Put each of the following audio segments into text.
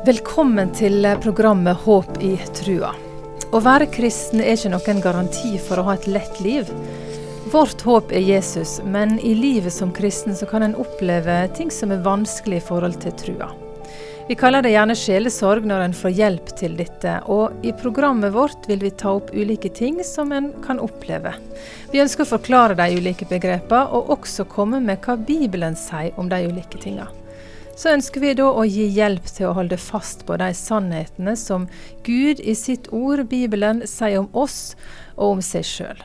Velkommen til programmet Håp i trua. Å være kristen er ikke noen garanti for å ha et lett liv. Vårt håp er Jesus, men i livet som kristen så kan en oppleve ting som er vanskelig i forhold til trua. Vi kaller det gjerne sjelesorg når en får hjelp til dette, og i programmet vårt vil vi ta opp ulike ting som en kan oppleve. Vi ønsker å forklare de ulike begrepene, og også komme med hva Bibelen sier om de ulike tingene. Så ønsker vi da å gi hjelp til å holde fast på de sannhetene som Gud i sitt ord, Bibelen, sier om oss og om seg sjøl.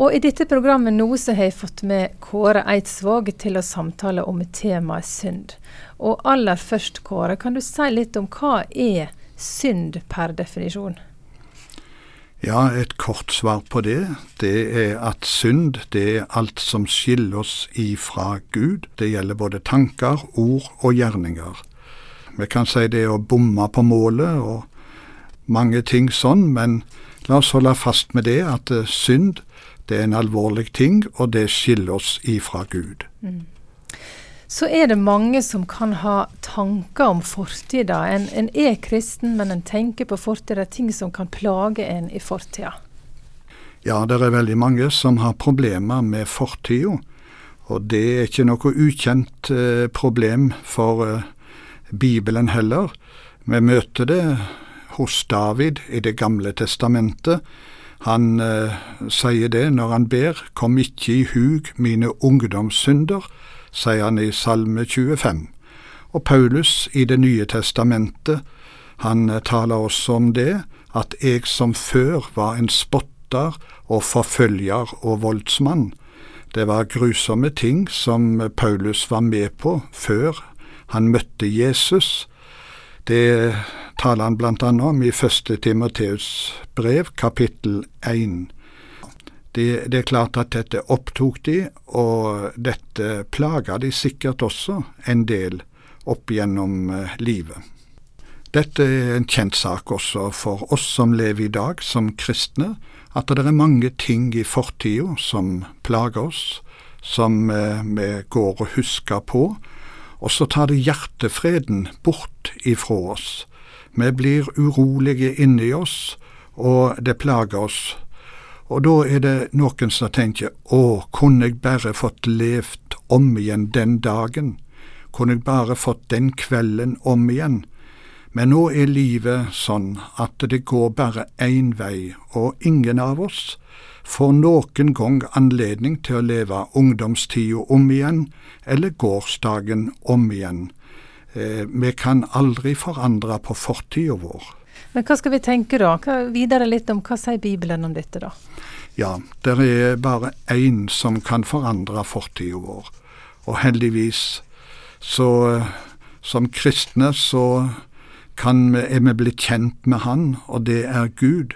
Og I dette programmet nå så har jeg fått med Kåre Eidsvåg til å samtale om temaet synd. Og aller først, Kåre, kan du si litt om hva er synd per definisjon? Ja, et kort svar på det, det er at synd det er alt som skiller oss ifra Gud. Det gjelder både tanker, ord og gjerninger. Vi kan si det å bomme på målet og mange ting sånn, men la oss holde fast med det at synd det er en alvorlig ting, og det skiller oss ifra Gud. Mm. Så er det mange som kan ha tanker om fortida. En, en, er kristen, men en tenker på fortida, ting som kan plage en i fortida. Ja, det er veldig mange som har problemer med fortida. Og det er ikke noe ukjent eh, problem for eh, Bibelen heller. Vi møter det hos David i Det gamle testamentet han eh, sier det når han ber, kom ikke i hug mine ungdomssynder, sier han i Salme 25. Og Paulus i Det nye testamentet, han eh, taler også om det, at jeg som før var en spotter og forfølger og voldsmann. Det var grusomme ting som Paulus var med på før han møtte Jesus. Det taler han bl.a. om i første Timoteus brev, kapittel 1. Det, det, er klart at dette opptok de, og dette plaga de sikkert også en del opp gjennom eh, livet. Dette er en kjent sak også for oss som lever i dag som kristne, at det er mange ting i fortida som plager oss, som eh, vi går og husker på, og så tar det hjertefreden bort ifra oss. Vi blir urolige inni oss, og det plager oss. Og da er det noen som tenker å, kunne jeg bare fått levd om igjen den dagen, kunne jeg bare fått den kvelden om igjen. Men nå er livet sånn at det går bare én vei, og ingen av oss får noen gang anledning til å leve ungdomstida om igjen, eller gårsdagen om igjen. Eh, vi kan aldri forandre på fortida vår. Men hva skal vi tenke da? Hva, videre litt om hva sier Bibelen om dette, da? Ja, det er bare én som kan forandre fortida vår. Og heldigvis, så som kristne, så kan vi, er vi blitt kjent med Han, og det er Gud.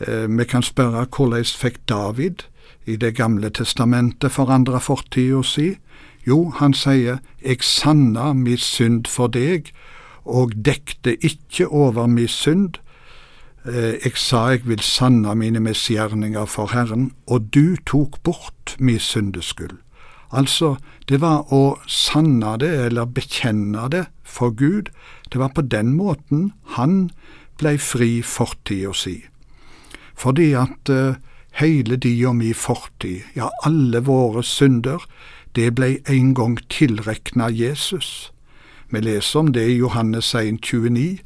Eh, vi kan spørre hvordan fikk David i Det gamle testamentet forandre fortida si? Jo, han sier, eg sanna mi synd for deg, og dekte ikke over mi synd. Eg eh, sa eg vil sanna mine misgjerninger for Herren, og du tok bort mi syndeskyld. Altså, det var å sanne det, eller bekjenne det, for Gud. Det var på den måten han blei fri fortida si fordi at uh, hele og mi fortid, ja, alle våre synder, det blei en gang tilrekna Jesus. Vi leser om det i Johannes 1, 29.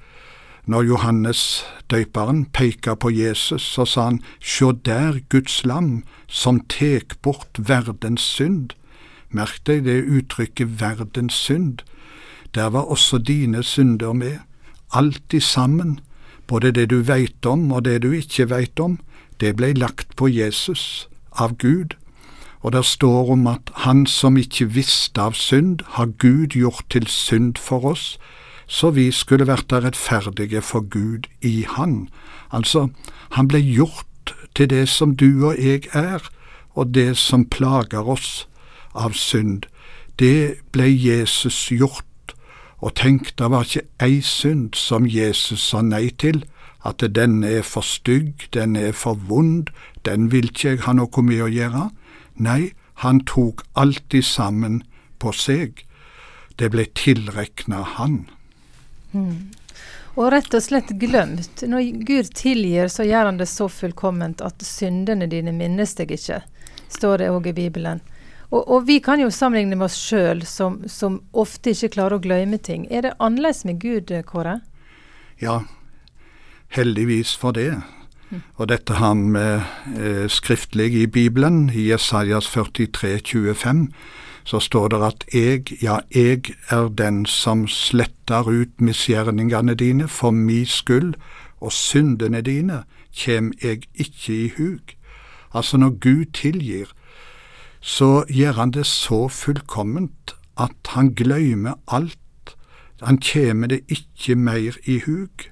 Når Johannes døyperen peker på Jesus, så sa han, Sjå der Guds lam, som tek bort verdens synd. Merk deg det uttrykket verdens synd. Der var også dine synder med, alt i sammen både det du veit om og det du ikke veit om, det blei lagt på Jesus av Gud, og det står om at Han som ikke visste av synd, har Gud gjort til synd for oss, så vi skulle vært rettferdige for Gud i Han. Altså, Han ble gjort til det som du og jeg er, og det som plager oss av synd. Det ble Jesus gjort og tenk, det var ikke ei synd som Jesus sa nei til, at denne er for stygg, den er for vond, den vil ikke jeg ha noe med å gjøre. Nei, han tok alltid sammen på seg. Det ble tilrekna han. Mm. Og rett og slett glemt. Når Gud tilgir, så gjør han det så fullkomment at syndene dine minnes deg ikke, står det òg i Bibelen. Og, og, vi kan jo sammenligne med oss sjøl, som, som, ofte ikke klarer å glemme ting. Er det annerledes med Gud, Kåre? Ja, heldigvis for det. Og dette har vi eh, skriftlig i Bibelen, i Jesajas 43, 25 så står det at jeg, ja, jeg er den som sletter ut misgjerningene dine for mi skyld, og syndene dine kjem jeg ikke i hug. Altså, når Gud tilgir, så gjør han det så fullkomment at han glemmer alt. Han kjem det ikke mer i hug.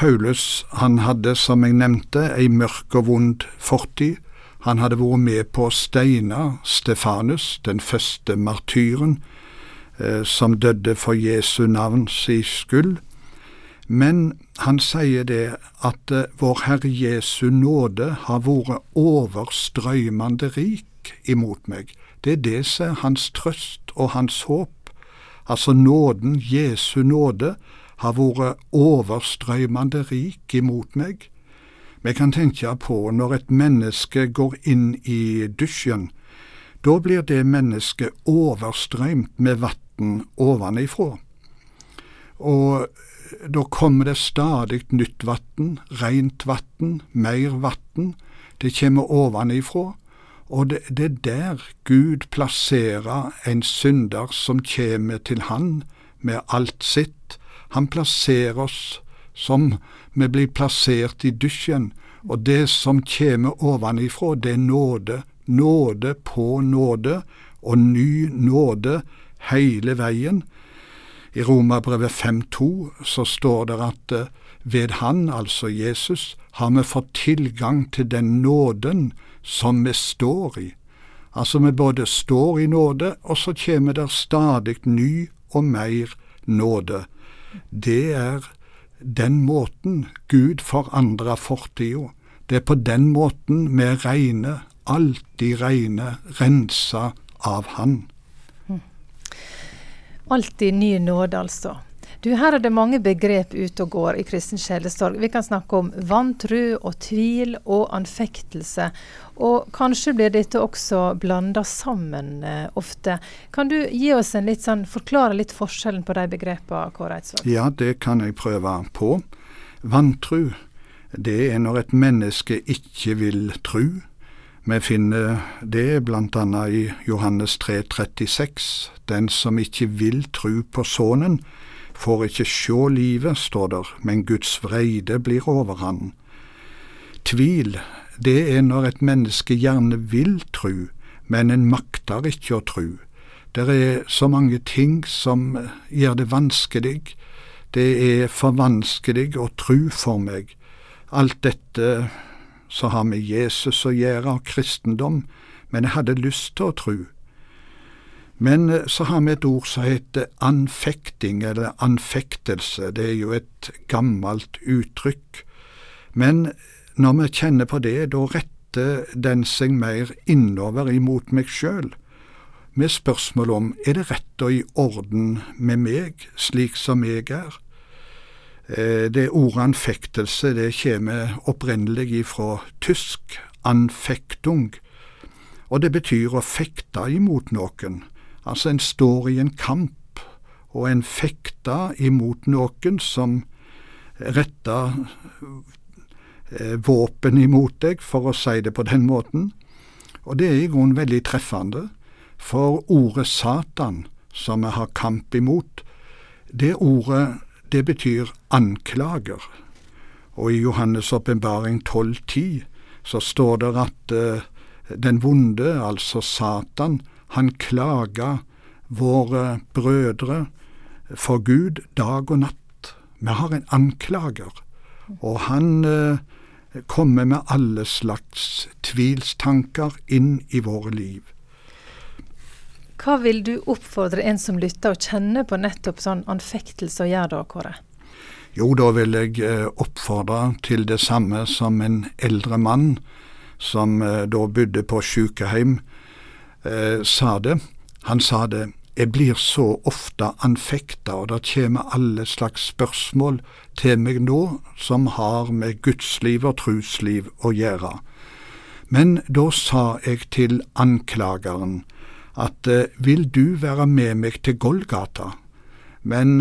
Paulus han hadde, som jeg nevnte, ei mørk og vond fortid. Han hadde vært med på å steine Stefanus, den første martyren, eh, som døde for Jesu navns skyld. Men han sier det at eh, vår Herre Jesu nåde har vært overstrøymende rik imot meg. Det er det som er hans trøst og hans håp. Altså nåden, Jesu nåde, har vært overstrøymende rik imot meg. Vi kan tenke på når et menneske går inn i dusjen. Da blir det mennesket overstrømt med vann ovenifra. Og da kommer det stadig nytt vann, rent vann, mer vann. Det kommer ovenifra. Og det, det er der Gud plasserer en synder som kommer til Han med alt sitt. Han plasserer oss som vi blir plassert i dusjen, og det som kommer ovenifra, det er nåde, nåde på nåde, og ny nåde hele veien. I Romerbrevet 5,2 så står det at eh, ved Han, altså Jesus, har vi fått tilgang til den nåden som vi står i. Altså vi både står i nåde, og så kommer det stadig ny og mer nåde. Det er den måten Gud forandra fortida. Det er på den måten vi regner, alltid regner, rensa av Han. Alltid ny nåde, altså. Du, Her er det mange begrep ute og går i kristen sjelesorg. Vi kan snakke om vantru og tvil og anfektelse. Og kanskje blir dette også blanda sammen eh, ofte. Kan du gi oss en litt sånn, forklare litt forskjellen på de begrepene, Kåre Eidsvåg? Ja, det kan jeg prøve på. Vantru, det er når et menneske ikke vil tru. Vi finner det bl.a. i Johannes 3, 36. Den som ikke vil tru på Sønnen, får ikke sjå livet, står der, men Guds vreide blir over han. Tvil, det er når et menneske gjerne vil tru, men en makter ikke å tru. Det er så mange ting som gjør det vanskelig. Det er for vanskelig å tru for meg. Alt dette så har med Jesus å gjøre, og kristendom, men jeg hadde lyst til å tru. Men eh, så har vi et ord som heter anfekting, eller anfektelse. Det er jo et gammelt uttrykk. Men når vi kjenner på det, da retter den seg mer innover imot meg sjøl, med spørsmål om er det rett og i orden med meg, slik som jeg er. Eh, det ordet anfektelse det kommer opprinnelig fra tysk anfektung, og det betyr å fekte imot noen. Altså, en står i en kamp, og en fekter imot noen som retter eh, våpen imot deg, for å si det på den måten. Og det er i grunnen veldig treffende, for ordet Satan, som vi har kamp imot, det ordet det betyr anklager. Og i Johannes' åpenbaring 12,10 så står det at uh, den vonde, altså Satan, han klaga våre brødre for Gud dag og natt. Vi har en anklager, og han eh, kommer med alle slags tvilstanker inn i våre liv. Hva vil du oppfordre en som lytter, og kjenner på nettopp sånn anfektelse, å gjøre da, Kåre? Jo, da vil jeg eh, oppfordre til det samme som en eldre mann som eh, da bodde på sykehjem, eh, sa det. Han sa det. jeg blir så ofte anfekta, og det kommer alle slags spørsmål til meg nå som har med gudsliv og trusliv å gjøre. Men da sa jeg til anklageren at vil du være med meg til Golgata? Men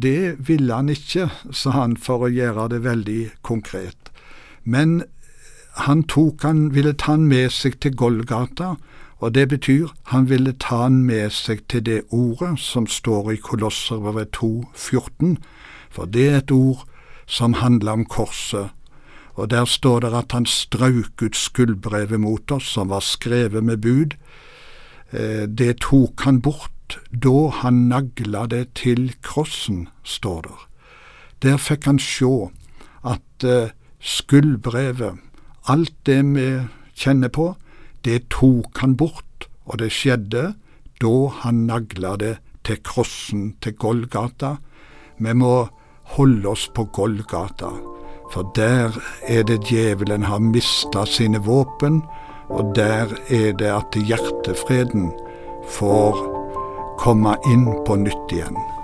det ville han ikke, sa han for å gjøre det veldig konkret. Men han tok han, ville ta han med seg til Golgata, og det betyr han ville ta han med seg til det ordet som står i Kolosserbrevet 2,14, for det er et ord som handler om korset. Og der står det at han strøk ut skuldbrevet mot oss, som var skrevet med bud. Det tok han bort da han nagla det til krossen, står der. Der fikk han sjå at skuldbrevet Alt det vi kjenner på, det tok han bort, og det skjedde da han nagla det til krossen til Golgata. Vi må holde oss på Golgata, for der er det djevelen har mista sine våpen, og der er det at hjertefreden får komme inn på nytt igjen.